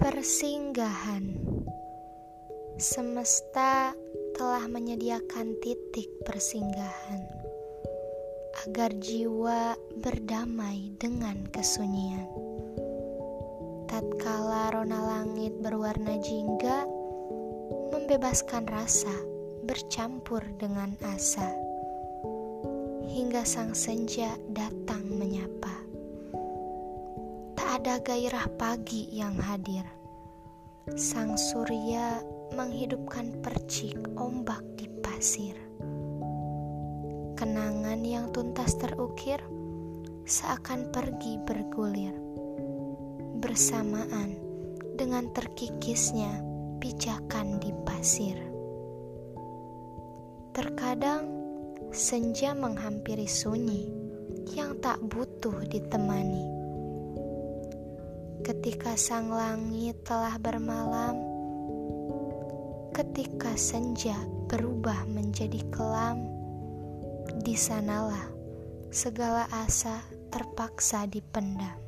Persinggahan Semesta telah menyediakan titik persinggahan agar jiwa berdamai dengan kesunyian. Tatkala rona langit berwarna jingga membebaskan rasa bercampur dengan asa hingga sang senja datang menyapa. Ada gairah pagi yang hadir Sang surya menghidupkan percik ombak di pasir. Kenangan yang tuntas terukir seakan pergi bergulir bersamaan dengan terkikisnya pijakan di pasir. Terkadang senja menghampiri sunyi yang tak butuh ditemani ketika sang langit telah bermalam, ketika senja berubah menjadi kelam, di sanalah segala asa terpaksa dipendam.